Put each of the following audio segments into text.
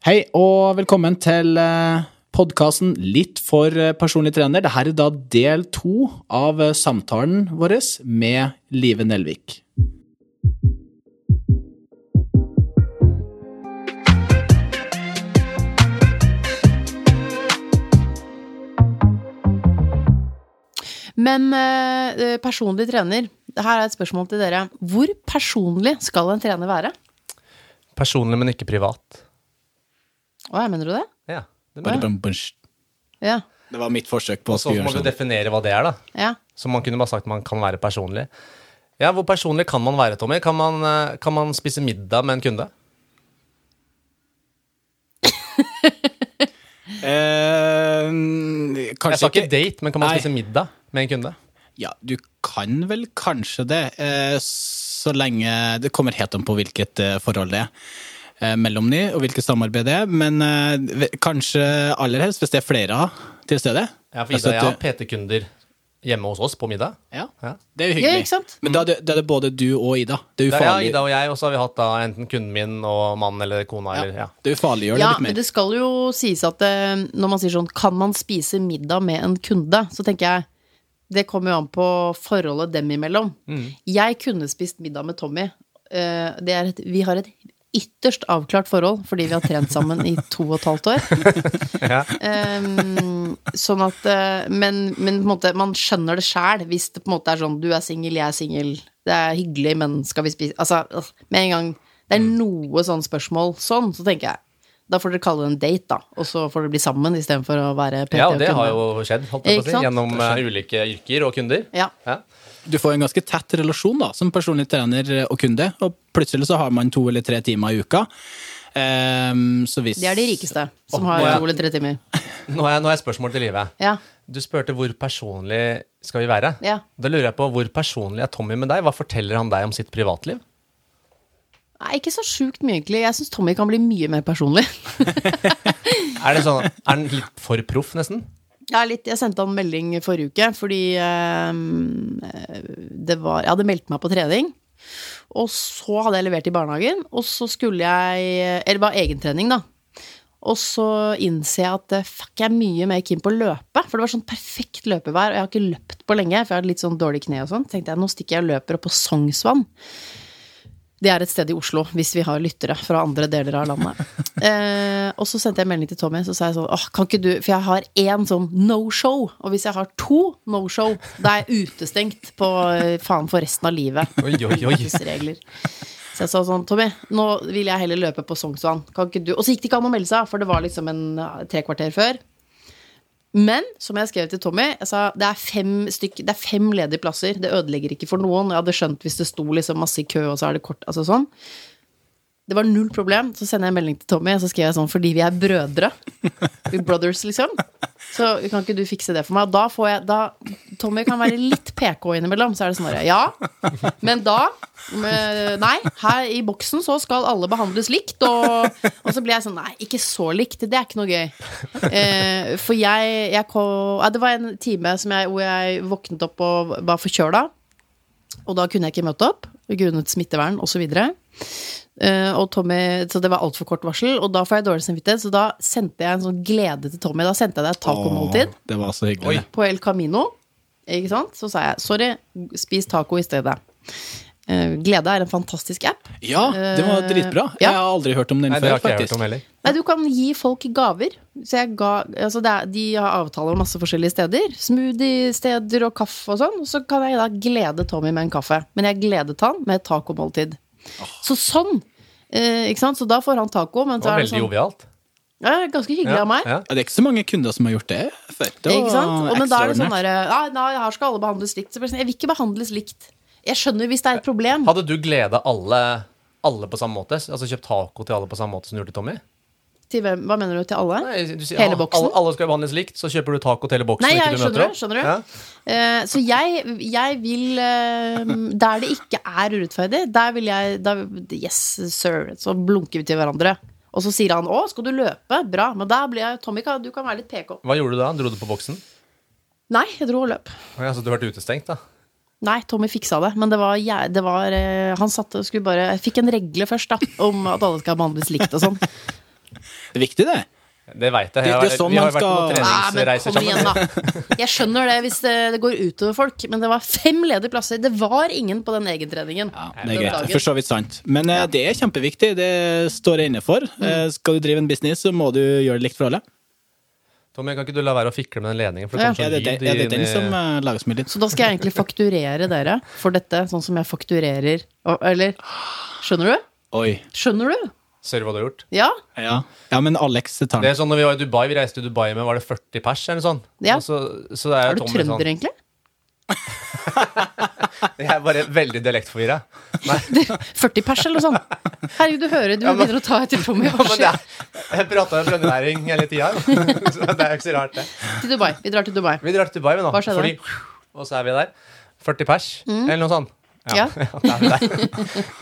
Hei og velkommen til podkasten Litt for eh, personlig trener. Dette er da del to av eh, samtalen vår med Live Nelvik. Men eh, personlig trener, her er et spørsmål til dere. Hvor personlig skal en trener være? Personlig, men ikke privat. Å, jeg mener du det? Ja. Det, Bare må jeg. bum. Ja. Det var mitt forsøk på å Så må du sånn. definere hva det er, da. ja. Så man kunne bare sagt man kan være personlig. Ja, Hvor personlig kan man være, Tommy? Kan man, eh, kan man spise middag med en kunde? Eh, Jeg sa ikke date, men kan man Nei. spise middag med en kunde? Ja, du kan vel kanskje det, eh, så lenge Det kommer helt an på hvilket eh, forhold det er mellom de, og hvilket samarbeid det er. Men eh, kanskje aller helst hvis det er flere til stede. Ja, for Altså Ida, jeg har PT-kunder hjemme hos oss på middag. ja, Ja. det er jo ja, hyggelig. ikke sant? Men da er, det, da er det både du og Ida. Det er Det er, ja. Ida og jeg, og så har vi hatt da enten kunden min og mannen eller kona. Eller, ja. Det ufarliggjør det Ja, litt mer. men det skal jo sies at eh, når man sier sånn Kan man spise middag med en kunde? Så tenker jeg Det kommer jo an på forholdet dem imellom. Mm. Jeg kunne spist middag med Tommy. Eh, Det er et, vi har et ytterst avklart forhold fordi vi har trent sammen i to og et halvt år. Ja. Um, sånn at eh, Men, men måte, man skjønner det sjæl hvis det på en måte er sånn Du er singel, jeg er singel. Det er hyggelig, men skal vi spise Altså, øh, med en gang det er noe sånn spørsmål sånn, så tenker jeg da får dere kalle det en date, da. Og så får dere bli sammen istedenfor å være PT ja, og og det har jo skjedd, holdt jeg på å si, gjennom eh, ulike yrker og kunder. Ja. Ja. Du får en ganske tett relasjon da, som personlig trener og kunde, og plutselig så har man to eller tre timer i uka. Um, så hvis Det er de rikeste som har jeg- to eller tre timer. Nå har jeg, nå har jeg spørsmål til livet. Ja. Du spurte hvor personlig skal vi være. Ja. Da lurer jeg på hvor personlig er Tommy med deg? Hva forteller han deg om sitt privatliv? Nei, ikke så sjukt mye, egentlig. Jeg syns Tommy kan bli mye mer personlig. Er, det sånn, er han litt for proff, nesten? Er litt, jeg sendte han melding forrige uke fordi eh, det var, Jeg hadde meldt meg på trening. Og så hadde jeg levert i barnehagen, og så skulle jeg Eller det var egentrening, da. Og så innser jeg at eh, fuck, jeg er mye mer keen på å løpe. For det var sånn perfekt løpevær, og jeg har ikke løpt på lenge. For jeg hadde litt sånn dårlig kne og sånn. tenkte jeg, nå stikker jeg og løper opp på Sognsvann. Det er et sted i Oslo, hvis vi har lyttere fra andre deler av landet. Eh, og så sendte jeg melding til Tommy, så sa jeg sånn åh, kan ikke du For jeg har én sånn no-show, og hvis jeg har to no-show, da er jeg utestengt på eh, faen for resten av livet. Oi, oi, oi. Så jeg sa sånn, Tommy, nå vil jeg heller løpe på Sognsvann. Kan ikke du Og så gikk det ikke an å melde seg, for det var liksom en tre kvarter før. Men som jeg skrev til Tommy, sa, det, er fem stykk, det er fem ledige plasser. Det ødelegger ikke for noen. Jeg hadde skjønt hvis det sto liksom masse i kø, og så er det kort. Altså sånn. Det var null problem. Så sender jeg en melding til Tommy, og så skrev jeg sånn fordi vi er brødre. We brothers, liksom. Så kan ikke du fikse det for meg? Da får jeg da, Tommy kan være litt PK innimellom. Så er det sånn bare ja, men da men, Nei, her i boksen så skal alle behandles likt. Og, og så blir jeg sånn Nei, ikke så likt. Det er ikke noe gøy. Eh, for jeg, jeg kom, ja, Det var en time jeg, hvor jeg våknet opp og var forkjøla. Og da kunne jeg ikke møte opp grunnet smittevern osv. Uh, og Tommy, så det var altfor kort varsel, og da får jeg dårlig samvittighet. Så da sendte jeg en sånn glede til Tommy. Da sendte jeg deg et tacomåltid det var så hyggelig. På El Camino. Ikke sant? Så sa jeg sorry, spis taco i stedet. Uh, glede er en fantastisk app. Ja, det var dritbra. Ja. Jeg har aldri hørt om den Nei, det før, har ikke jeg hørt faktisk. om. Nei, du kan gi folk gaver. Så jeg ga, altså det er, de har avtaler om masse forskjellige steder. Smoothie-steder og kaffe og sånn. Så kan jeg da glede Tommy med en kaffe. Men jeg gledet han med et tacomåltid. Så sånn. Eh, ikke sant? Så da får han taco. Men Det var er veldig sånn, jovialt. ja, ganske hyggelig Ja, av meg. ja. Ja, Det er ikke så mange kunder som har gjort det før. Det Ikke sant? Og, men da er det sånn der derre Nei, nei, her skal alle behandles likt. Så sånn, jeg vil ikke behandles likt. Jeg skjønner hvis det er et problem. Hadde du gleda alle, alle på samme måte? Altså kjøpt taco til alle på samme måte som du gjorde til Tommy? Til hvem, hva mener du? Til alle? Nei, du sier, Hele boksen? Alle, alle skal behandles likt, så kjøper du taco til hele boksen. Nei, ja, ikke du skjønner skjønner du. Ja. Uh, så jeg, jeg vil uh, Der det ikke er urettferdig, der vil jeg da, Yes, sir. Så blunker vi til hverandre. Og så sier han 'Å, skal du løpe?' Bra. Men da blir jeg Tommy, du kan være litt PK. Hva gjorde du da? Dro du på boksen? Nei, jeg dro og løp. Ja, så du ble utestengt, da? Nei, Tommy fiksa det. Men det var, ja, det var eh, Han satte skulle bare Jeg fikk en regle først, da, om at alle skal behandles likt og sånn. Det er viktig, det. Det veit jeg. jeg har, det er sånn vi har man vært på skal- Nei, men treningsreiser sammen. igjen, da. Jeg skjønner det hvis det, det går utover folk, men det var fem ledige plasser. Det var ingen på den egentreningen. Ja, det er greit. For så vidt sant. Men eh, det er kjempeviktig. Det står jeg inne for. Mm. Eh, skal du drive en business, så må du gjøre det likt for alle. Tommy, kan ikke du la være å fikle med den ledningen? For det Ja. Sånn Er det, sånn er det den i- som uh, lages så lyd? Så da skal jeg egentlig fakturere dere for dette, sånn som jeg fakturerer Eller Skjønner du? Oi. Skjønner du? Ser du hva du har gjort? Ja? Ja, ja men Alex tar Det er sånn når vi var i Dubai, vi reiste til Dubai med var det 40 pers eller sånn. Ja. Og Så, så det er Er du trønder, sånn egentlig? Jeg er bare veldig dialektforvirra. 40 pers, eller noe sånt? Herregud, du hører du Ja, men- begynner å ta etter Tommy. Ja, men det er, jeg prata trønderværing hele tida, så det er jo ikke så rart, det. Til Dubai. Vi drar til Dubai. Vi drar til Dubai, vi nå. Fordi, og så er vi der. 40 pers, eller noe sånt. Ja. ja. er der.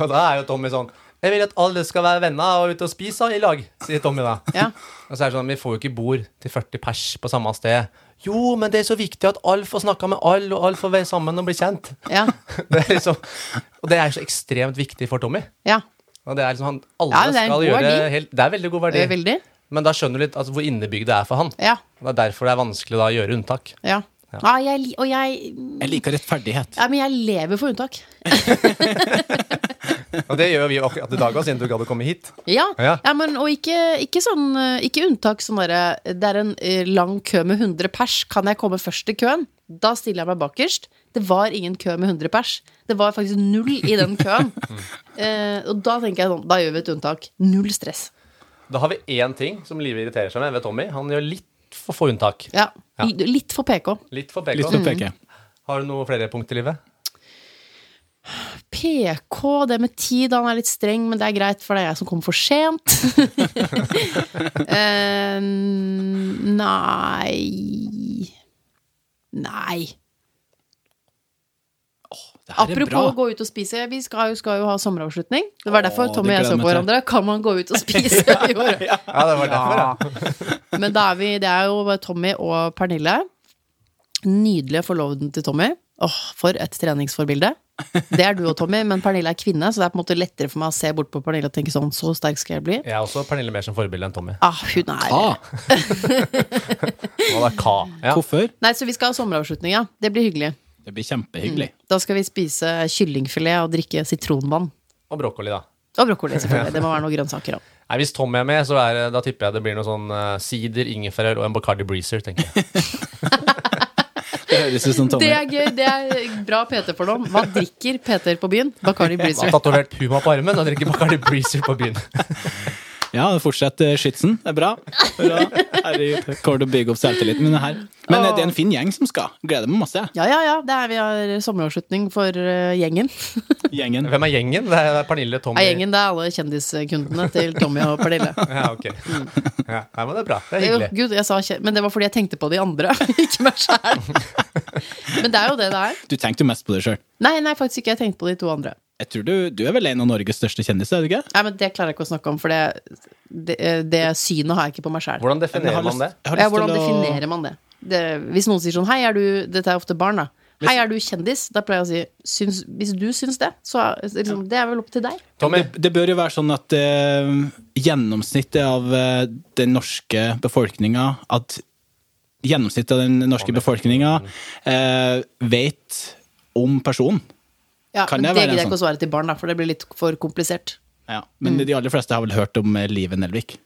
Og da er jo Tommy sånn Jeg vil at alle skal være venner og ute og spise i lag, sier Tommy da. Ja. Og så er det sånn, Vi får jo ikke bord til 40 pers på samme sted. Jo, men det er så viktig at alle får snakka med alle, og alle får være sammen og bli kjent. Ja. Det er liksom, og det er så ekstremt viktig for Tommy. ja. Og det er liksom han, Alle Ja, skal gjøre helt, Det er veldig god verdi. Det er Veldig. Men da skjønner du litt altså, hvor innebygd det er for han. Ja. Det er derfor det er vanskelig da å gjøre unntak. ja. Ah, jeg, og jeg Jeg liker rettferdighet. Ja, men jeg lever for unntak. Og det gjør vi akkurat i dag òg, siden du gadd å komme hit. Ja, Ja. ja. men og ikke, ikke sånn eh, Ikke unntak sånn derre Det er en eh, lang kø med 100 pers. Kan jeg komme først i køen? Da stiller jeg meg bakerst. Det var ingen kø med 100 pers. Det var faktisk null i den køen. eh, og da tenker jeg sånn Da gjør vi et unntak. Null stress. Da har vi én ting som Live irriterer seg med ved Tommy. Han gjør litt for få unntak. Ja. Ja. Litt for PK. Litt for Litt PK. Mm. Har du noen flere punkter i livet? PK, det med tid, han er litt streng, men det er greit, for det er jeg som kommer for sent. uh, nei Nei. Apropos bra. å gå ut og spise. Vi skal jo, skal jo ha sommeravslutning. Det var derfor Åh, Tommy og jeg så på hverandre. Kan man gå ut og spise i år? Ja, det var derfor, ja. Men da er vi, det er jo Tommy og Pernille. Nydelige forloveden til Tommy. Åh, for et treningsforbilde. Det er du og Tommy, men Pernille er kvinne, så det er på en måte lettere for meg å se bort på Pernille og tenke sånn, så sterk skal jeg bli. Jeg er også Pernille mer som forbilde enn Tommy. Ah, hun er Ka! Hva er ka? Ja. hvorfor? Nei, så vi skal ha sommeravslutning, ja. Det blir hyggelig. Det blir kjempehyggelig. Da skal vi spise kyllingfilet og drikke sitronvann. Og brokkoli, da. Og brokkoli, selvfølgelig. Det må være noen grønnsaker òg. Nei, Hvis Tommy er med, så er, da tipper jeg det blir noe sånn uh, sider, ingefærøl og en Bacardi Breezer, tenker jeg. Det høres ut som Tommy. Det er gøy. Det er bra Peter for noe. Hva drikker Peter på byen? Bacardi Breezer. Han har tatovert Puma på armen og drikker Bacardi Breezer på byen. Ja, fortsett eh, skytsen. Det er bra. bra. Herregud, kommer til å bygge opp selvtilliten min her. Men eh, det er en fin gjeng som skal. Gleder meg masse. Ja, ja, ja. Det er, vi har sommeravslutning for eh, gjengen. Gjengen. Hvem er gjengen? Det er Pernille, Tommy ja, gjengen det er alle kjendiskundene til Tommy og Pernille. Ja, ok. Ja, men det er bra. Det er Jo. Gud, jeg sa kje- Men det var fordi jeg tenkte på de andre, ikke meg sjæl. Men det er jo det det er. Du tenkte jo mest på det sjøl. Nei, nei, faktisk ikke. Jeg tenkte på de to andre. Jeg tror du, du er vel en av Norges største kjendiser, er du ikke? Nei, men Det klarer jeg ikke å snakke om, for det, det, det synet har jeg ikke på meg sjæl. Hvordan definerer lyst, man det? Ja, hvordan å- definerer man det? det? Hvis noen sier sånn Hei, er du Dette er ofte barn, da. Hei, er du kjendis? Da pleier jeg å si syns, Hvis du syns det, så liksom, det er vel opp til deg. Tommy, Det, det bør jo være sånn at eh, gjennomsnittet av eh, den norske befolkninga At gjennomsnittet av den norske befolkninga eh, vet om personen. Ja, Kan men det det gidder jeg ikke å svare til barn, da, for det blir litt for komplisert. Ja. Men de aller fleste har vel hørt om livet Live Nelvik.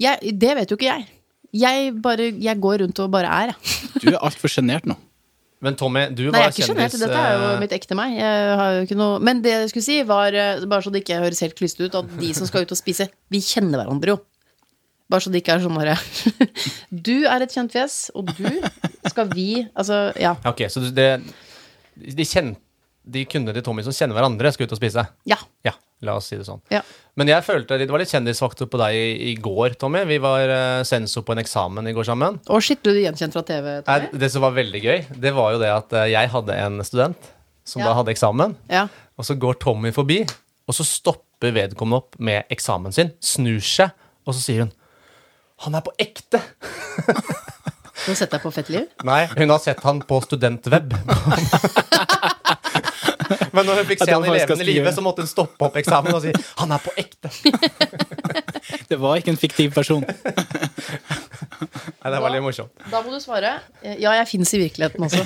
Jeg, det vet jo ikke jeg. Jeg, bare, jeg går rundt og bare er, jeg. Du er altfor sjenert nå. men Tommy, du Nei, jeg er ikke sjenert. kjendis Dette er jo eh, mitt ekte meg. Jeg har jo ikke noe Men det jeg skulle si, var eh, bare så det ikke høres helt klyste ut, at de som skal ut og spise, vi kjenner hverandre jo. Bare så det ikke er sånn herre Du er et kjent fjes, og du skal vi Altså, ja. Ok, så det, de, kjen, de kundene til Tommy som kjenner hverandre, skal ut og spise? Ja. Ja, la oss si det sånn. ja. Men jeg følte det var litt kjendisfaktor på deg i, i går, Tommy. Vi var uh, sensor på en eksamen i går sammen. Og shit, ble du gjenkjent fra TV? Nei, Tommy? det som var veldig gøy, det var jo det at uh, jeg hadde en student som Ja. da hadde eksamen. Ja. Og så går Tommy forbi, og så stopper vedkommende opp med eksamen sin, snur seg, og så sier hun Han er på ekte! Hun har sett deg på Fett liv. Nei, hun har sett han på studentweb. Men når hun fikk se han i levende live, så måtte hun stoppe opp eksamen og si 'Han er på ekte'. Det var ikke en fiktiv person. Nei, det var litt morsomt. Da må du svare. Ja, jeg fins i virkeligheten også.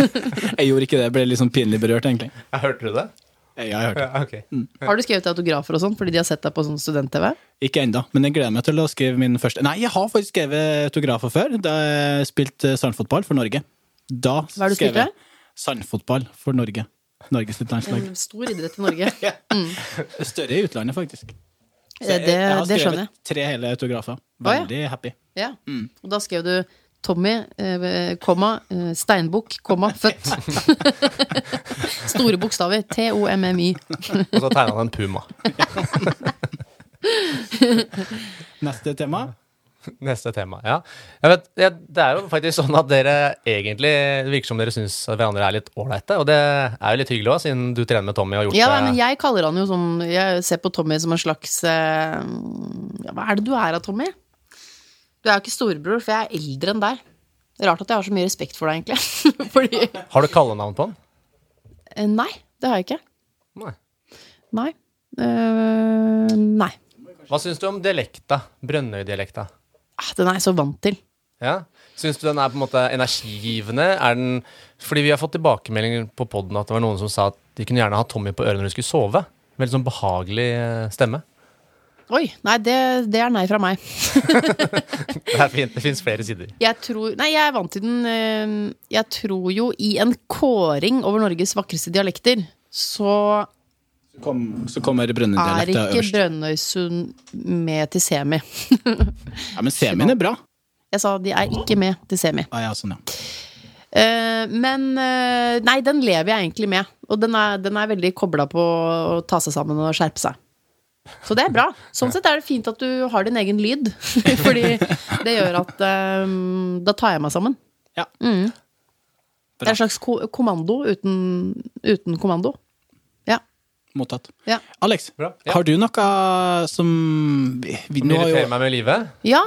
Jeg gjorde ikke det. Jeg ble litt sånn pinlig berørt, egentlig. Jeg Hørte du det? Ja, jeg hørte det. Ja, mm. Har du skrevet autografer og sånn fordi de har sett deg på sånn student-TV? Ikke ennå, men jeg gleder meg til å skrive min første Nei, jeg har faktisk skrevet autografer før. Da jeg spilte sandfotball for Norge. Da Hva er det du skrev spilte? jeg Sandfotball for Norge. Norges landslag. En stor idrett i Norge. Større i utlandet, faktisk. Så Det, jeg, det, jeg har skrevet tre hele autografer. Å, ja. Veldig happy. Ja. Og da skrev du Tommy, eh, komma, eh, steinbukk, komma, født. Store bokstaver. T-O-M-M-Y. Og så tegna han en puma. Neste tema. Neste tema. Ja. Vet, ja, det er jo faktisk sånn at dere egentlig det virker som dere syns hverandre er litt ålreite. Og det er jo litt hyggelig òg, siden du trener med Tommy og har gjort Ja, nei, men jeg kaller han jo sånn Jeg ser på Tommy som en slags eh, ja, Hva er det du er av, Tommy? Du er jo ikke storebror, for jeg er eldre enn deg. Rart at jeg har så mye respekt for deg, egentlig. Fordi Har du kallenavn på han? eh, Nei, det har jeg ikke. Nei. Nei. Uh, nei. Hva syns du om dialekta? Brønnøy-dialekta? Ah, Den er jeg så vant til. Ja? Syns du den er på en måte energigivende? Er den Fordi vi har fått tilbakemeldinger på poden at det var noen som sa at de kunne gjerne ha Tommy på ørene når de skulle sove. Veldig sånn behagelig eh, stemme. Oi, nei, det, det er nei fra meg. Det er fint. Det fins flere sider. Jeg tror Nei, jeg er vant til den eh, Jeg tror jo i en kåring over Norges vakreste dialekter, så Kom, så kommer er Brønnøy-dialekta ikke. Brønnøysund med til semi. Ja, men semien er bra. Jeg sa de er ikke med til semi. Ah, ja, sånn, ja. Eh, men eh, Nei, den lever jeg egentlig med. Og den er, den er veldig kobla på å ta seg sammen og skjerpe seg. Så det er bra. Sånn sett er det fint at du har din egen lyd. Fordi det gjør at um, Da tar jeg meg sammen. ja. Det er en slags ko kommando uten, uten kommando. Mottatt. Ja. Alex, Bra. Ja. har du noe som vi, vi, Som irriterer jo, meg med livet? ja.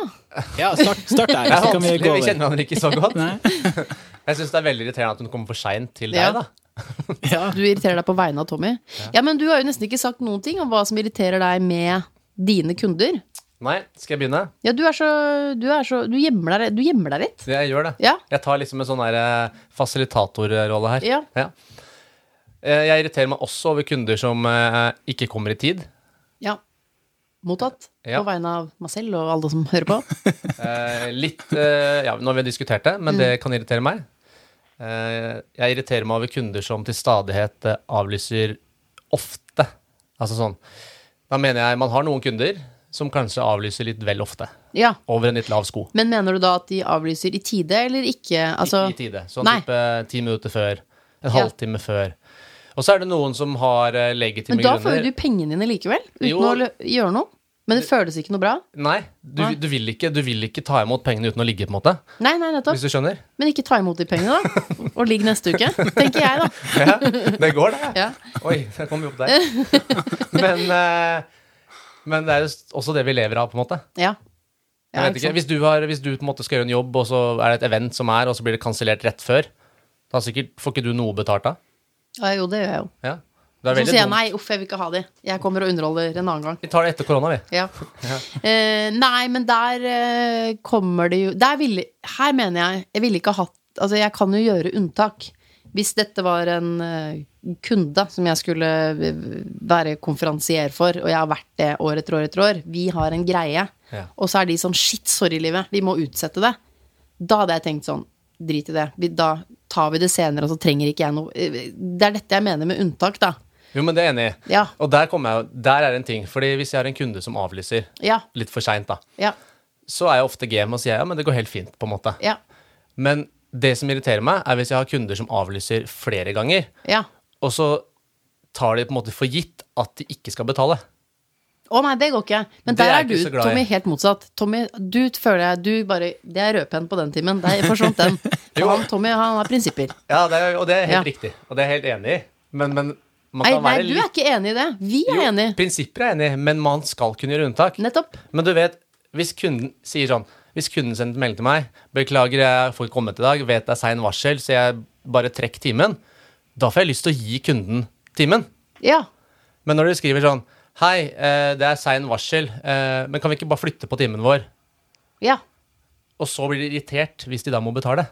Ja, start, start der, er så kan vi gå over. vi kjenner hverandre ikke så godt. Jeg syns det er veldig irriterende at hun kommer for seint til Ja. deg, da. Ja. Du irriterer deg på vegne av Tommy. Ja, men du har jo nesten ikke sagt noen ting om hva som irriterer deg med dine kunder. Nei, skal jeg begynne? Ja, du er så Du, er så, du, gjemmer, deg, du gjemmer deg litt. Jeg gjør det. Ja. Jeg tar liksom en sånn der, eh, fasilitatorrolle her. Ja. Eh, Jeg irriterer meg også over kunder som eh, ikke kommer i tid. Ja. Mottatt. Ja. På vegne av meg selv og alle som hører på. Eh, litt Ja, nå har vi diskutert det, men Mm. det kan irritere meg. Jeg irriterer meg over kunder som til stadighet avlyser ofte. Altså sånn Da mener jeg man har noen kunder som kanskje avlyser litt vel ofte. Ja. Over en litt lav sko. Men mener du da at de avlyser i tide, eller ikke? Altså, I, I tide. Sånn Nei. type ti minutter før. En Ja. halvtime før. Og så er det noen som har legitime grunner. men da får grunner. jo du pengene dine likevel, uten Jo. å gjøre noe. Men det føles ikke noe bra. Nei, du, du, vil ikke, du vil ikke ta imot pengene uten å ligge, på en måte. Nei, nei, nettopp. Hvis du skjønner? Men ikke ta imot de pengene, da. Og ligg neste uke. Tenker jeg, da. Ja, det går, det. Ja. Oi, jeg kom jo opp der. Men, eh, men det er jo også det vi lever av, på en måte. Ja. Jeg Ja, vet ikke ikke, hvis du, har, hvis du på en måte skal gjøre en jobb, og så er det et event som er, og så blir det kansellert rett før, da sikkert, får ikke du noe betalt da? Ja, jo, det gjør jeg jo. Ja. Så sier jeg nei, uff, jeg vil ikke ha de. Jeg kommer og underholder en annen gang. Vi tar det etter korona, vi. Ja. Eh, nei, men der eh, kommer det jo Der ville Her mener jeg Jeg ville ikke ha hatt Altså, jeg kan jo gjøre unntak. Hvis dette var en eh, kunde som jeg skulle eh, være konferansier for, og jeg har vært det år etter år etter år Vi har en greie, Ja. og så er de sånn Shit, sorry, livet. Vi må utsette det. Da hadde jeg tenkt sånn Drit i det. Vi, da tar vi det senere, og så trenger ikke jeg noe Det er dette jeg mener med unntak, da. Jo, men det er enig i. Ja. Og der, kommer jeg, der er en ting. Fordi hvis jeg har en kunde som avlyser Ja. litt for seint, da, Ja. så er jeg ofte game og sier ja, men det går helt fint, på en måte. Ja. Men det som irriterer meg, er hvis jeg har kunder som avlyser flere ganger, ja. og så tar de på en måte for gitt at de ikke skal betale. Å nei, det går ikke. Men der er er du. Tommy, helt motsatt. Tommy, du føler jeg du bare Det er rødpenn på den timen. Der forsvant den. For han, Tommy, han har prinsipper. Ja, det er, og det er helt Ja. riktig, og det er jeg helt enig i. Men, men man Nei, kan nei, være du er ikke enig i det. Vi er Jo, enig. prinsipper er enig men man skal kunne gjøre unntak. Nettopp. Men du vet, hvis kunden sier sånn Hvis kunden sender melding til meg 'Beklager, jeg får ikke kommet i dag. Vet det er sein varsel, så jeg bare trekk timen.' Da får jeg lyst til å gi kunden timen. Ja. Men når du skriver sånn Hei, eh, det er sein varsel, eh, men kan vi ikke bare flytte på timen vår? Ja. Og så blir de irritert hvis de da må betale.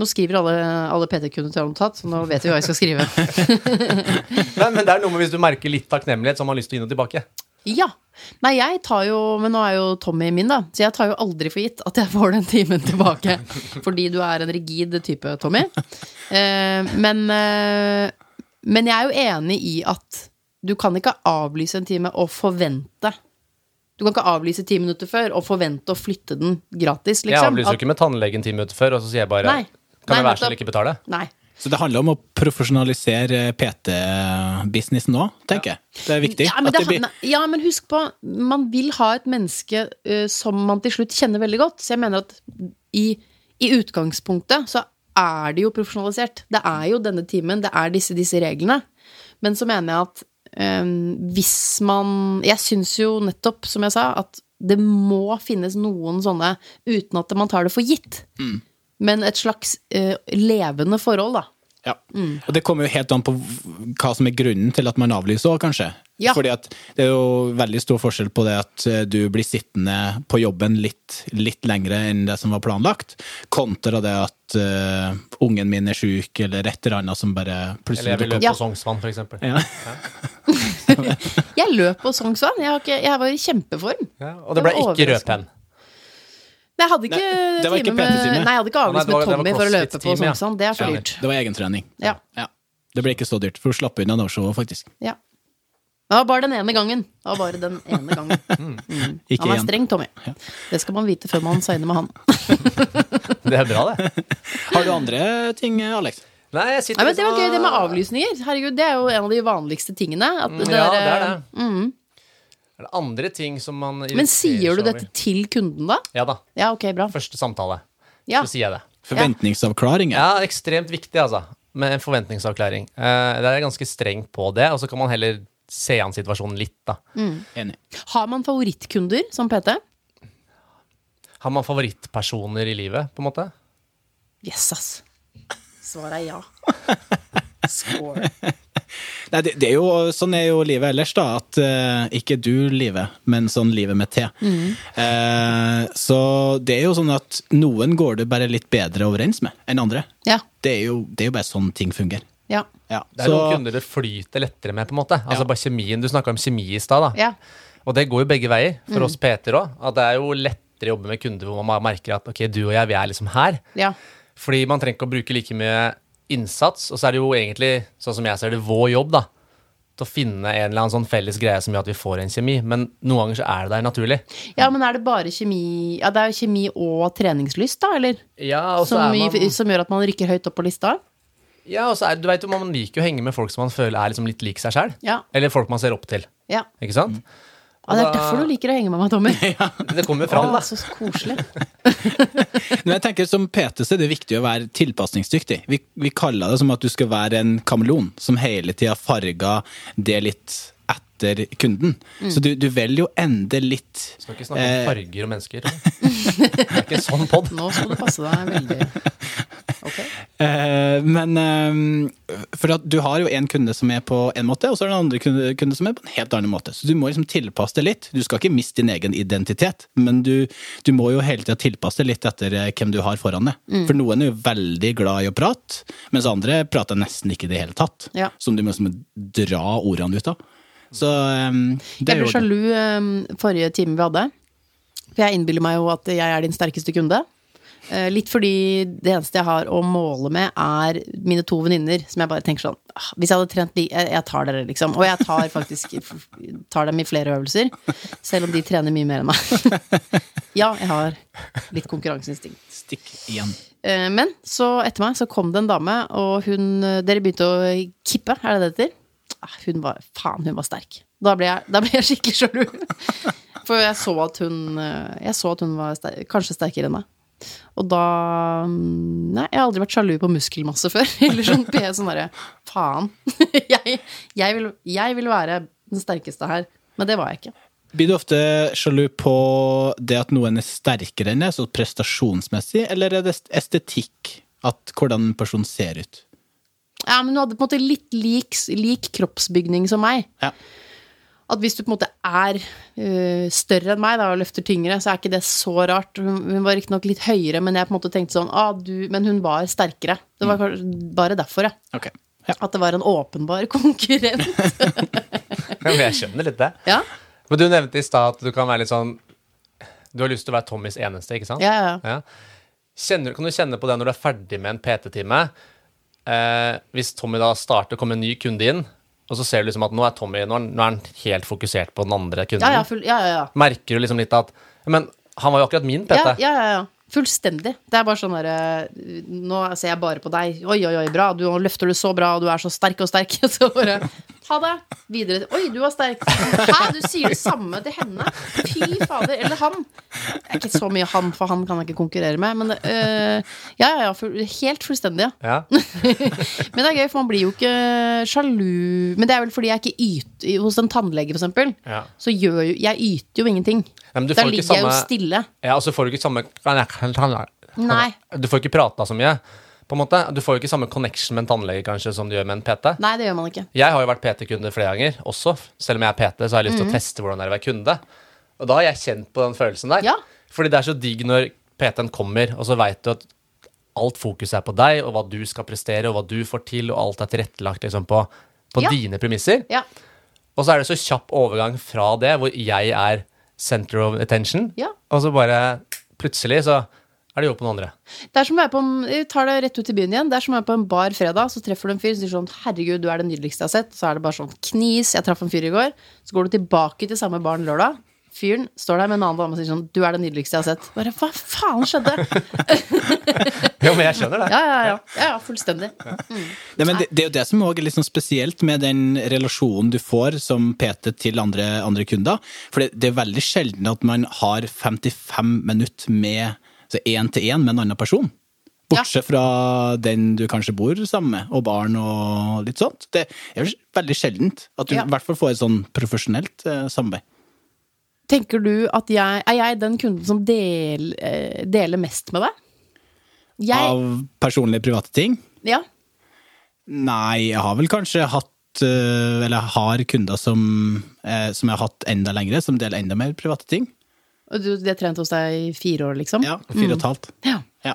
Nå skriver alle, alle PT-kunder til notat, så nå vet vi hva jeg skal skrive. Nei, men det er noe med hvis du merker litt takknemlighet, så har man lyst til å gi noe tilbake. Ja. Nei, jeg tar jo Men nå er jo Tommy min, da. Så jeg tar jo aldri for gitt at jeg får den timen tilbake. Fordi du er en rigid type, Tommy. Eh, men, eh, men jeg er jo enig i at du kan ikke avlyse en time og forvente Du kan ikke avlyse ti minutter før og forvente å flytte den gratis, liksom. Jeg avlyser jo ikke med tannlegen ti minutter før, og så sier jeg bare Nei. Kan Nei, jeg være snill ikke betale? Nei. Så det handler om å profesjonalisere PT-businessen òg, tenker jeg. Det er viktig. Ja men, at det, det blir, ja, men husk på, man vil ha et menneske uh, som man til slutt kjenner veldig godt. Så jeg mener at i, i utgangspunktet så er det jo profesjonalisert. Det er jo denne timen, det er disse, disse reglene. Men så mener jeg at hvis man Jeg syns jo nettopp, som jeg sa, at det må finnes noen sånne uten at man tar det for gitt. Mm. Men et slags uh, levende forhold, da. ja. Og det kommer jo helt an på hva som er grunnen til at man avlyser òg, kanskje. Ja. Fordi at det er jo veldig stor forskjell på det at eh, du blir sittende på jobben litt, litt lengre enn det som var planlagt, kontra det at uh, ungen min er sjuk, eller et eller annet som bare Eller jeg vil løpe Ja. på Sognsvann, for eksempel. Ja. Jeg løp på Sognsvann. Jeg, ikke- jeg var i kjempeform. Ja, og det ble Det ikke rød penn. Nei, jeg hadde ikke Nei, det var ikke time med Nei, jeg hadde ikke avlyst med Tommy for å løpe på. Sognsvann. Det er for Ja. dyrt. Det var egentrening. Ja. Ja. Det ble ikke så dyrt, for du slapp unna no-showet, faktisk. ja. Det var bare den ene gangen. Det var bare den ene gangen. Mm. Ikke Han er streng, Tommy. Det skal man vite før man signer med han. Det er bra, det. Har du andre ting, Alex? Nei, jeg sitter Nei, men Det var gøy, det med avlysninger. Herregud, Det er jo en av de vanligste tingene. At det Ja, er, det er det. mm. Er det andre ting som man Men sier du dette over? til kunden, da? Ja da. Ja, ok, bra. Første samtale. Ja. Så sier jeg det. Forventningsavklaring. Ja, ekstremt viktig, altså. Med en forventningsavklaring. Eh, det er ganske strengt på det, og så kan man heller se an situasjonen litt, da. Enig. Har man favorittkunder som PT? Har man favorittpersoner i livet, på en måte? Yes, ass. Svaret er ja. Score. Nei, det, det er jo, sånn er jo livet ellers, da. At uh, ikke du livet, men sånn livet med T. Uh, så det er jo sånn at noen går du bare litt bedre overens med enn andre. Ja. Det er jo, det er jo bare sånn ting fungerer. Ja. Ja. Det er Så, noen kunder det flyter lettere med, på en måte. Altså bare kjemien. Du snakka om kjemi i stad, ja. Og det går jo begge veier, for oss Peter òg. Det er jo lettere å jobbe med kunder hvor man merker at ok, du og jeg, vi er liksom her. ja. Fordi man trenger ikke å bruke like mye innsats, og så er det jo egentlig, sånn som jeg ser det, vår jobb, da. Til å finne en eller annen sånn felles greie som gjør at vi får en kjemi. Men noen ganger så er det der naturlig. Ja, men er det bare kjemi Ja, det er jo kjemi og treningslyst, da, eller? Ja, og så Som, er man som gjør at man rykker høyt opp på lista? Ja, og så er, du vet jo, Man liker jo å henge med folk som man føler er liksom litt lik seg sjøl. Ja. Eller folk man ser opp til. Ja. Ikke sant? Og det er da- derfor du liker å henge med meg, Tommy. Det kommer fram, da. så koselig. Men jeg tenker Som PT så er det viktig å være tilpasningsdyktig. Vi, vi kaller det som at du skal være en kameleon som hele tida farger det litt etter kunden. Så du, du velger jo ende litt Skal ikke snakke Eh. om farger og mennesker. Det er ikke en sånn pod. Nå skal du passe deg veldig. Ok. Eh, men eh, For at du har jo en kunde som er på en måte, og så er det en andre kunde, kunde som er på en helt annen måte. Så du må liksom tilpasse det litt. Du skal ikke miste din egen identitet, men du, du må jo hele tida tilpasse det litt etter eh, hvem du har foran deg. For noen er jo veldig glad i å prate, mens andre prater nesten ikke i det hele tatt. Ja. Som du må liksom dra ordene ut av. Så eh, det Jeg ble sjalu um, forrige time vi hadde. For jeg innbiller meg jo at jeg er din sterkeste kunde. Eh, litt fordi det eneste jeg har å måle med, er mine to venninner. Som jeg bare tenker sånn ah, Hvis jeg hadde trent de jeg, jeg tar dere, liksom. Og jeg tar faktisk tar dem i flere øvelser. Selv om de trener mye mer enn meg. ja, jeg har litt konkurranseinstinkt. Stikk igjen. Eh, Men så etter meg så kom det en dame, og hun Dere begynte å kippe, er det det heter? Ah, Hun var Faen, hun var sterk. Da ble jeg, da ble jeg skikkelig sjalu. For jeg så at hun eh, Jeg så at hun var sterk, kanskje sterkere enn meg. Og da mm, Nei, jeg har aldri vært sjalu på muskelmasse før. Eller sånn, er sånn derre Faen. Jeg, jeg, vil, jeg vil være den sterkeste her. Men det var jeg ikke. Blir du ofte sjalu på det at noen er sterkere enn deg, så prestasjonsmessig, eller er det estetikk? At hvordan person ser ut? Ja, men hun hadde på en måte litt lik, lik kroppsbygning som meg. Ja. At hvis du på en måte er uh, større enn meg da, og løfter tyngre, så er ikke det så rart. Hun, var riktignok litt høyere, men jeg på en måte tenkte sånn ah, du, Men hun var sterkere. Det var kanskje bare derfor, ja. Okay. Ja. At det var en åpenbar konkurrent. Men jeg skjønner litt det. ja, Men du nevnte i stad at du kan være litt sånn Du har lyst til å være Tommys eneste, ikke sant? ja, ja. Ja. Kjenner, kan du kjenne på det når du er ferdig med en PT-time? Eh, hvis Tommy da starter, kommer en ny kunde inn, og så ser du liksom at nå er Tommy nå er, nå er han helt fokusert på den andre kunden. Ja, ja, full, ja, ja, ja. Merker du liksom litt at Men han var jo akkurat min PT. Ja, ja, ja, ja. Fullstendig. Det er bare sånn derre Nå ser jeg bare på deg. Oi, oi, oi, bra. Du løfter du så bra, og du er så sterk og sterk. Så bare Ha det. Videre. Oi, du var sterk. Hæ, du sier det samme til henne. Fy fader. Eller han. Det er ikke så mye han, for han kan jeg ikke konkurrere med. Men øh, ja, ja. Full, helt fullstendig, ja. Ja. Men det er gøy, for man blir jo ikke sjalu Men det er vel fordi jeg ikke yter Hos en tannlege, for eksempel, Ja. så gjør jo Jeg yter jo ingenting. Ja, Da ligger samme, jeg jo stille. Ja, og så får du ikke samme Nei. Du får ikke prata så mye. På en måte. Du får jo ikke samme connection med en tannlege kanskje som du gjør med en PT. Nei, det gjør man ikke. Jeg har jo vært PT-kunde flere ganger også. Selv om jeg er PT, så har jeg lyst til Mhm. å teste hvordan det er å være kunde. Og da har jeg kjent på den følelsen der. Ja. Fordi det er så digg når PT-en kommer, og så veit du at alt fokus er på deg, og hva du skal prestere, og hva du får til, og alt er tilrettelagt liksom på, på Ja. dine premisser. Ja. Og så er det så kjapp overgang fra det, hvor jeg er center of attention, og så bare plutselig så er det jo på noen andre. Det er som å være på jeg tar det rett ut i byen igjen. Det er som å være på en bar fredag, så treffer du en fyr som sier sånn 'Herregud, du er det nydeligste jeg har sett'. Så er det bare sånn knis. Jeg traff en fyr i går. Så går du tilbake til samme baren lørdag. Fyren står der med en annen dame og sier sånn 'Du er det nydeligste jeg har sett'. Bare hva faen skjedde? Jo, men jeg skjønner det. Ja, ja, ja. ja, ja fullstendig. Nei, men det, det er jo det som også er litt sånn spesielt med den relasjonen du får som PT til andre, andre kunder. For det, det er veldig sjelden at man har 55 minutter med én til én med en annen person. Bortsett fra den du kanskje bor sammen med, og barn og litt sånt. Det er veldig sjeldent at du Ja. i hvert fall får et sånn profesjonelt eh, samarbeid. Tenker du at jeg Er jeg den kunden som del, eh, deler mest med deg? Jeg Av personlige, private ting? Ja. Nei, jeg har vel kanskje hatt eh, Eller har kunder som, eh, som jeg har hatt enda lengre, som deler enda mer private ting. Og du, de har trent hos deg i fire år, liksom? Ja, fire og et halvt. Ja. Ja.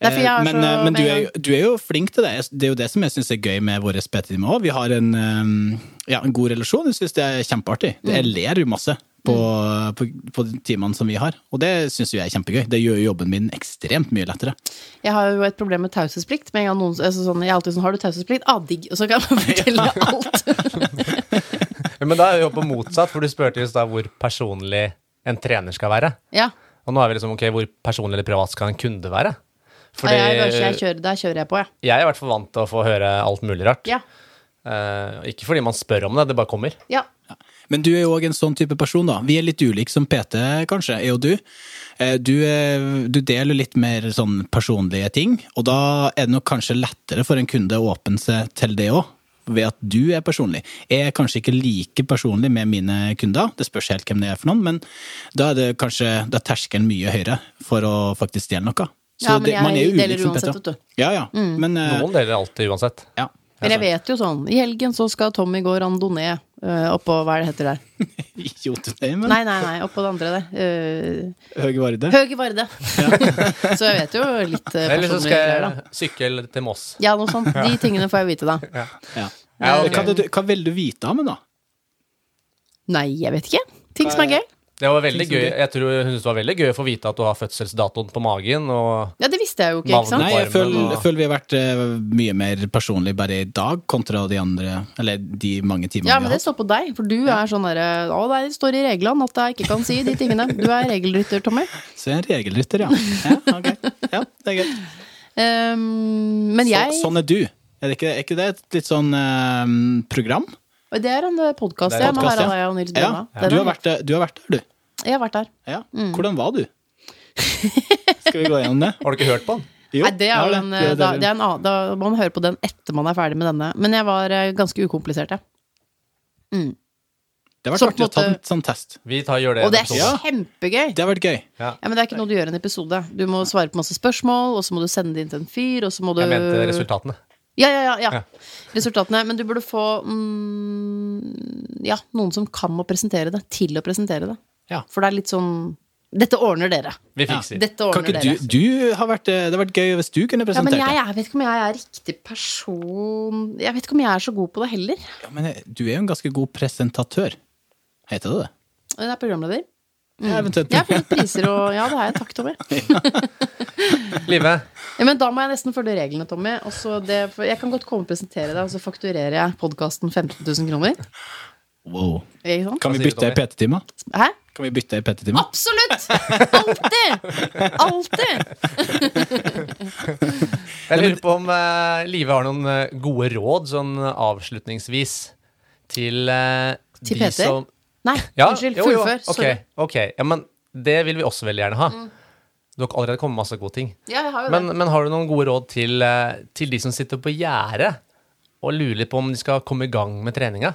Derfor jeg er Eh, men, eh, men du, er, jo- du er jo flink til det. Det er jo det som jeg syns er gøy med vår PT-time òg. Vi har en, eh, ja, en god relasjon. Jeg syns det er kjempeartig. Jeg ler jo masse på, på, på timene som vi har, og det syns jeg er kjempegøy. Det gjør jo jobben min ekstremt mye lettere. Jeg har jo et problem med taushetsplikt. Med en gang noen, altså sånn, jeg er alltid sånn 'Har du taushetsplikt?' Ah, digg. Og så kan man fortelle alt. Ja, Men da er vi jo på motsatt, for du spurte i stad hvor personlig en trener skal være. ja. Og nå er vi liksom, ok, hvor personlig eller privat skal en kunde være? Fordi, jeg, jeg, jeg kjører, der kjører jeg på, ja. jeg er i hvert fall vant til å få høre alt mulig rart. Ja. Uh, ikke fordi man spør om det, det bare kommer. ja. Men du er jo òg en sånn type person, da. Vi er litt ulike som PT, kanskje, jeg og du. Eh, Du, er- du deler litt mer sånn personlige ting, og da er det nok kanskje lettere for en kunde å åpne seg til det òg, ved at du er personlig. Jeg er kanskje ikke like personlig med mine kunder, det spørs helt hvem det er for noen, men da er det kanskje da er terskelen mye høyere for å faktisk dele noe. Ja, men det- man er jeg jo deler uansett, vet du. Ja, Ja, ja. Men, eh, Noen deler alltid uansett. ja. Men jeg vet jo sånn I helgen så skal Tommy gå randonee uh, oppå Hva er det heter der? Jotunheimen? Jotunheim, men Nei, nei, nei. Oppå det andre der. Uh, Høge Varde. Høge Varde. så jeg vet jo litt uh, Eller så skal jeg sykle til Moss. Ja, noe sånt. De tingene får jeg vite, da. Ja. Ja, Eh, okay. hva, hva vil du vite om henne, da? Nei, jeg vet ikke. Ting som er gøy. Det var veldig gøy. Jeg tror hun syntes det var veldig gøy å få vite at du har fødselsdatoen på magen. Og Ja, det visste jeg jo ikke, ikke sant? Nei, jeg føler, og- føler vi har vært eh, mye mer personlig bare i dag kontra de andre Eller de mange timene Ja, vi men det står på deg, for du er sånn derre Å, det står i reglene at jeg ikke kan si de tingene. Du er regelrytter, Tommy. Så jeg er en regelrytter, ja. ja. okay. Ja, det er gøy. Um, men jeg Så, sånn er du. Er, det ikke, er ikke det et litt sånn eh, program? Det er en podkast, ja, med podcast, Harald ja. Eia og Nils Ja. Bjørnstad. Du har vært, der- du har vært der, du. Jeg har vært der. Ja. Mm. Hvordan var du? Skal vi gå gjennom det? har du ikke hørt på den? Jo, Nei, det er ja, jo en, Det er da, det. er en annen, da må man høre på den etter man er ferdig med denne. Men jeg var eh, ganske ukomplisert, ja. Det har så vært på artig å ta en måte- sånn test. Vi tar, gjør det. Og det er episode. kjempegøy! Det har vært gøy. Ja. Ja, men det er ikke noe du gjør i en episode. Du må svare på masse spørsmål, og så må du sende det inn til en fyr, og så må du Jeg mente resultatene. Ja, ja, ja, ja. Resultatene. Men du burde få mm, ja, noen som kan å presentere det, til å presentere det. Ja. For det er litt sånn Dette ordner dere. Vi fikser. Dette ordner dere. du, du har vært, eh, Det har vært gøy hvis du kunne Ja, men presentert jeg, jeg vet ikke om jeg er riktig person Jeg vet ikke om jeg er så god på det heller. Ja, men eh, du er jo en ganske god presentatør. Heter det det? Jeg er programleder. Ja, eventuelt. Jeg har funnet priser og Ja, det har jeg. Takk, Tommy. Live, Ja, men da må jeg nesten følge reglene, Tommy. Og det, for jeg kan godt komme og presentere deg, og så fakturerer jeg podkasten 15 000 kroner. Wow. Kan vi bytte i PT-time? Hæ? Kan vi bytte i PT-time? Absolutt! Alltid! Alltid! jeg lurer på om uh, Live har noen eh, gode råd sånn avslutningsvis til uh, Til de Peter? som Nei, Ja, unnskyld. jo, jo, Fullfør. Ok, Sorry. ok. Ja, men det vil vi også veldig gjerne ha. Mm. Du har allerede kommet med masse gode ting. Ja, jeg har jo Men, det. men har du noen gode råd til, eh, til de som sitter på gjerdet og lurer litt på om de skal komme i gang med treninga?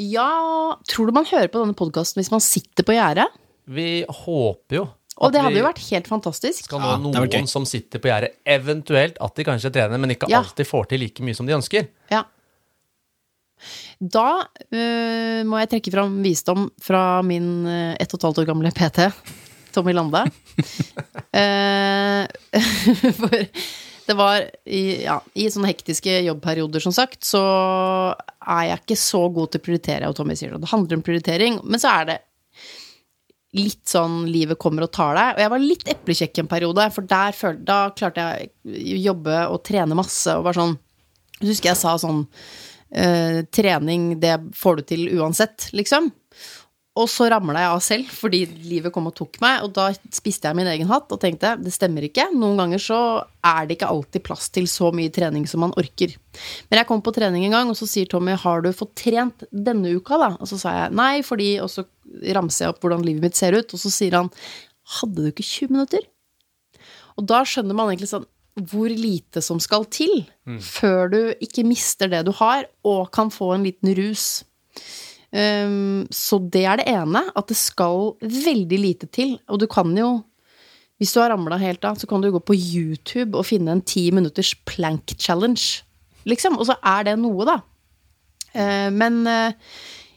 Ja, tror du man hører på denne podkasten hvis man sitter på gjerdet? Vi håper jo Og det hadde jo vært helt fantastisk. skal nå det hadde vært noen gøy. som sitter på gjerdet, eventuelt at de kanskje trener, men ikke Ja. alltid får til like mye som de ønsker. Ja. Da uh, må jeg trekke fram visdom fra min øh, ett og et halvt år gamle PT, Tommy Lande. uh, for det var i, ja, i sånne hektiske jobbperioder, som sagt, så er jeg ikke så god til å prioritere, og Tommy sier det. Det handler om prioritering, men så er det litt sånn livet kommer og tar deg. Og jeg var litt eplekjekk en periode, for der følte, da klarte jeg å jobbe og trene masse og var sånn Jeg husker jeg sa sånn eh, Trening, det får du til uansett, liksom. Og så ramla jeg av selv fordi livet kom og tok meg, og da spiste jeg min egen hatt og tenkte det stemmer ikke. Noen ganger så er det ikke alltid plass til så mye trening som man orker. Men jeg kom på trening en gang, og så sier Tommy har du fått trent denne uka, da? Og så sa jeg nei, fordi Og så ramser jeg opp hvordan livet mitt ser ut, og så sier han hadde du ikke 20 minutter? Og da skjønner man egentlig sånn hvor lite som skal til før du ikke mister det du har, og kan få en liten rus. Um, så det er det ene, at det skal veldig lite til. Og du kan jo, hvis du har ramla helt av, så kan du gå på YouTube og finne en ti minutters plank challenge, liksom. Og så er det noe, da. Uh, men uh,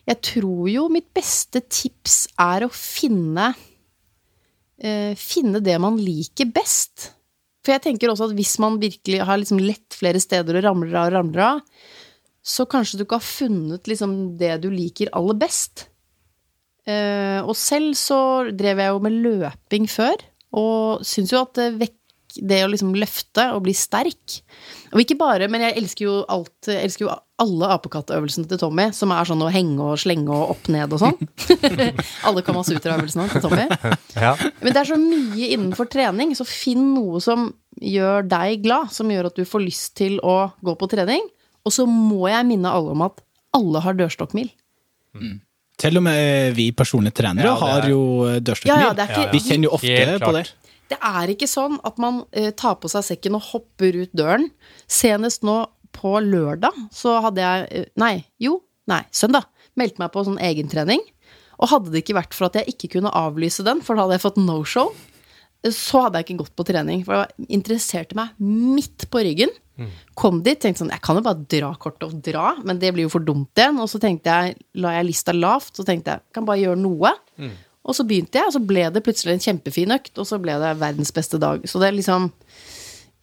jeg tror jo mitt beste tips er å finne uh, Finne det man liker best. For jeg tenker også at hvis man virkelig har liksom lett flere steder og ramler av og ramler av, så kanskje du ikke har funnet liksom det du liker aller best. Eh, og selv så drev jeg jo med løping før, og syns jo at det, vekk, det å liksom løfte og bli sterk Og ikke bare, men jeg elsker jo alt Jeg elsker jo alle apekattøvelsene til Tommy, som er sånn å henge og slenge og opp ned og sånn. alle kamasutra-øvelsene til Tommy. Ja. Men det er så mye innenfor trening, så finn noe som gjør deg glad, som gjør at du får lyst til å gå på trening. Og så må jeg minne alle om at alle har dørstokkmil. Til og med vi personlige trenere Ja, er- har jo dørstokkmil. ja, ikke, Vi kjenner jo ofte på det. Det er ikke sånn at man eh, tar på seg sekken og hopper ut døren. Senest nå på lørdag så hadde jeg eh, Nei, jo, nei, søndag. Meldte meg på sånn egentrening. Og hadde det ikke vært for at jeg ikke kunne avlyse den, for da hadde jeg fått no-show, eh, så hadde jeg ikke gått på trening. For det interesserte meg midt på ryggen. Kom dit, tenkte sånn Jeg kan jo bare dra kortet og dra, men det blir jo for dumt igjen. Og så tenkte jeg, la jeg lista lavt, så tenkte jeg kan bare gjøre noe. Og så begynte jeg, og så ble det plutselig en kjempefin økt, og så ble det verdens beste dag. Så det er liksom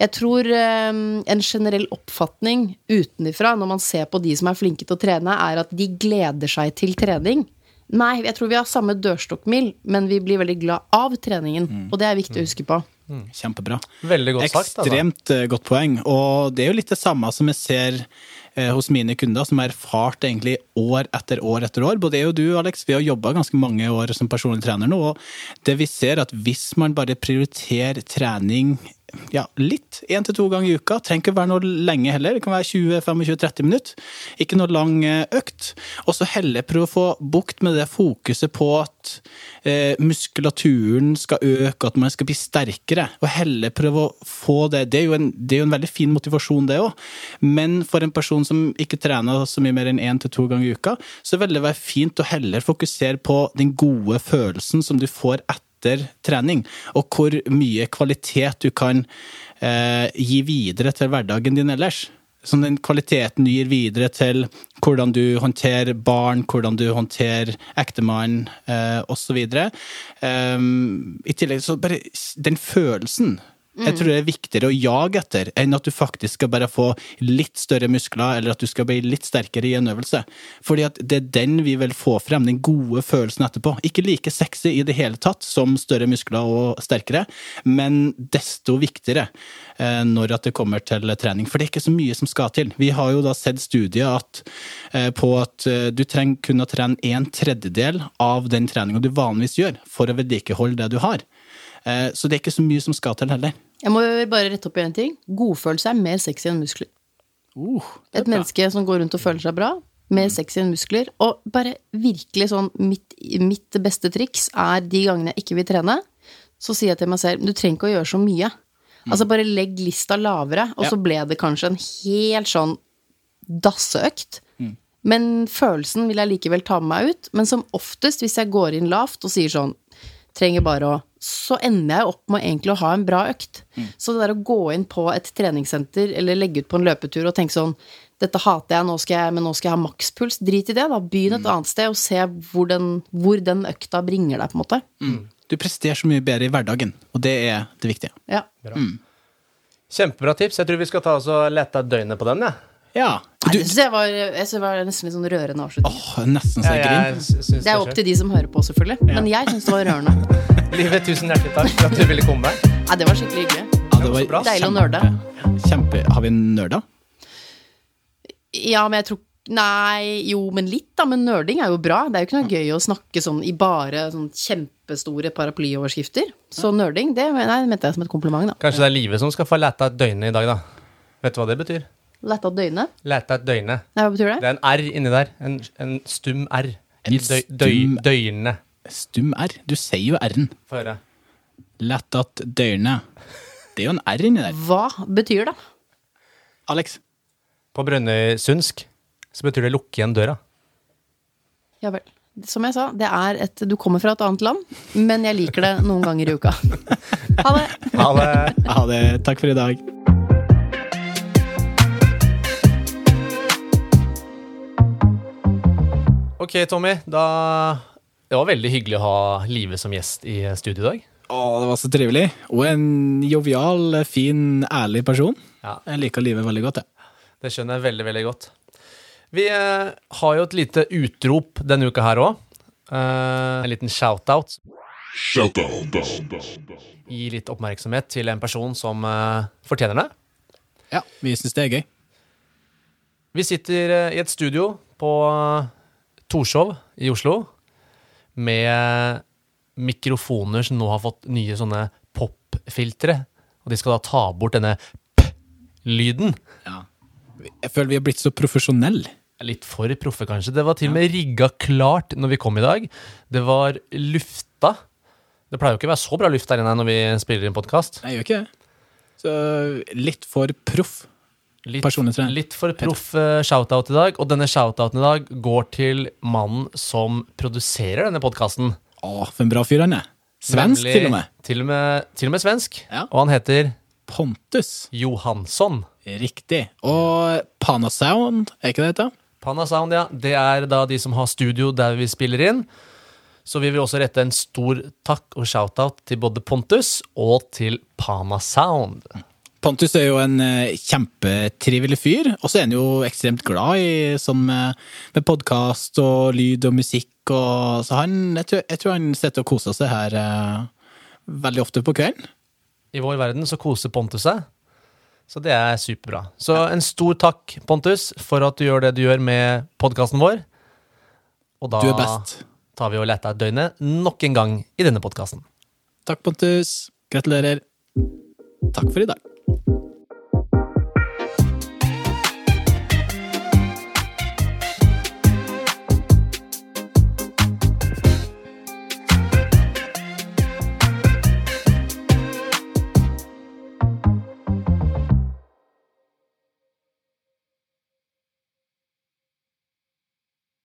Jeg tror eh, en generell oppfatning utenifra når man ser på de som er flinke til å trene, er at de gleder seg til trening. Nei, jeg tror vi har samme dørstokkmil, men vi blir veldig glad av treningen. Og det er viktig å huske på. Kjempebra. Veldig godt sagt. Altså. Ekstremt eh, godt poeng. Og det er jo litt det samme som jeg ser eh, hos mine kunder, som har erfart egentlig år etter år etter år. Både jeg og du, Alex, vi har jobba ganske mange år som personlig trener nå. Og det vi ser, at hvis man bare prioriterer trening ja, litt, én til to ganger i uka, trenger ikke være noe lenge heller, det kan være 20-25-30 minutter, ikke noe lang eh, økt. Og så heller prøve å få bukt med det fokuset på at eh, muskulaturen skal øke, at man skal bli sterkere, og heller prøve å få det. Det er jo en, er jo en veldig fin motivasjon, det òg. Men for en person som ikke trener så mye mer enn én til to ganger i uka, så vil det være fint å heller fokusere på den gode følelsen som du får etter etter trening, og hvor mye kvalitet du kan eh, gi videre til hverdagen din ellers. Så den kvaliteten du gir videre til hvordan du håndterer barn, hvordan du håndterer ektemann eh, osv. Um, I tillegg så bare den følelsen. Jeg tror det er viktigere å jage etter enn at du faktisk skal bare få litt større muskler, eller at du skal bli litt sterkere i en øvelse. Fordi at det er den vi vil få frem, den gode følelsen etterpå. Ikke like sexy i det hele tatt som større muskler og sterkere, men desto viktigere eh, når at det kommer til trening. For det er ikke så mye som skal til. Vi har jo da sett studier at, eh, på at eh, du trenger kun å trene en tredjedel av den treninga du vanligvis gjør, for å vedlikeholde det du har. Så det er ikke så mye som skal til heller. Jeg må bare rette opp i en ting. Godfølelse er mer sexy enn muskler. Uh, Et menneske som går rundt og føler seg bra, mer sexy enn muskler. Og bare virkelig sånn mitt, mitt beste triks er de gangene jeg ikke vil trene, så sier jeg til meg selv du trenger ikke å gjøre så mye. Altså bare legg lista lavere, og Ja. så ble det kanskje en helt sånn dasseøkt. Men følelsen vil jeg likevel ta med meg ut. Men som oftest, hvis jeg går inn lavt og sier sånn trenger bare å Så ender jeg opp med egentlig å ha en bra økt. Så det der å gå inn på et treningssenter eller legge ut på en løpetur og tenke sånn dette hater jeg, nå skal jeg, men nå skal jeg ha makspuls. Drit i det, da. Begynn et annet sted og se hvor den, hvor den økta bringer deg, på en måte. Du presterer så mye bedre i hverdagen, og det er det viktige. Ja. Kjempebra tips. Jeg tror vi skal ta oss og lete døgnet på den. Ja. Ja. Nei, Du, det jeg var, jeg synes det var nesten litt sånn rørende avslutning. Åh, nesten så jeg griner. Det er opp til de som hører på, selvfølgelig. Men jeg syns det var rørende. Livet, tusen hjertelig takk for at du ville komme. Ja, det var skikkelig hyggelig. Ja, det var Deilig å kjempe- nerde. Kjempe. Har vi nerda? Ja, men jeg tror Nei, jo, men litt, da. Men nerding er jo bra. Det er jo ikke noe gøy å snakke sånn i bare sånn kjempestore paraplyoverskrifter. Så nerding, det nei, mente jeg som et kompliment, da. Kanskje det er Livet som skal få lete et døgnet i dag, da. Vet du hva det betyr? Letta døgnet? Letta døgnet. Nei, hva betyr det? Det er en R inni der. En, en stum R. En I døy, døy, stum- døgne. Stum R. Du sier jo R-en. Få høre. Lett at døgnet. Det er jo en R inni der. Hva betyr det? Alex. På Brønnøysundsk så betyr det lukke igjen døra. Ja vel. Som jeg sa, det er et Du kommer fra et annet land, men jeg liker det noen ganger i uka. Ha det. Ha det. Ha det. Takk for i dag. Ok, Tommy. Da Det var veldig hyggelig å ha Live som gjest i studio i dag. Å, det var så trivelig. Og en jovial, fin, ærlig person. Ja. Jeg liker livet veldig godt, jeg. Det skjønner jeg veldig, veldig godt. Vi eh, har jo et lite utrop denne uka her òg. en liten shout-out. Gi litt oppmerksomhet til en person som eh, fortjener det. Ja, vi syns det er gøy. Vi sitter eh, i et studio på eh, Torshov i Oslo med mikrofoner som nå har fått nye sånne pop-filtre. Og de skal da ta bort denne p-lyden. Ja. Jeg føler vi har blitt så profesjonelle. Litt for proffe, kanskje. Det var til og med rigga klart når vi kom i dag. Det var lufta. Det pleier jo ikke å være så bra luft der inne når vi spiller inn podkast. Gjør ikke det. Så litt for proff. Litt, Personlig trener. litt for proff eh, shoutout i dag. Og denne shoutouten i dag går til mannen som produserer denne podkasten. Å, for en bra fyr han er. Svensk, til og med. Til og med, til og med svensk. Ja. Og han heter Pontus. Johansson. Riktig. Og Panasound, er ikke det det heter? Panasound, ja. Det er da de som har studio der vi spiller inn. Så vi vil også rette en stor takk og shout-out til både Pontus og til Panasound. Pontus er jo en eh, kjempetrivelig fyr, og så er han jo ekstremt glad i sånn med, med podkast og lyd og musikk, og så han Jeg tror, jeg tror han sitter og koser seg her eh, veldig ofte på kvelden. I vår verden så koser Pontus seg. Så det er superbra. Så en stor takk, Pontus, for at du gjør det du gjør med podkasten vår. Og da Du er best. tar vi og leter et døgnet nok en gang i denne podkasten. Takk, Pontus. Gratulerer. Takk for i dag. Thank you.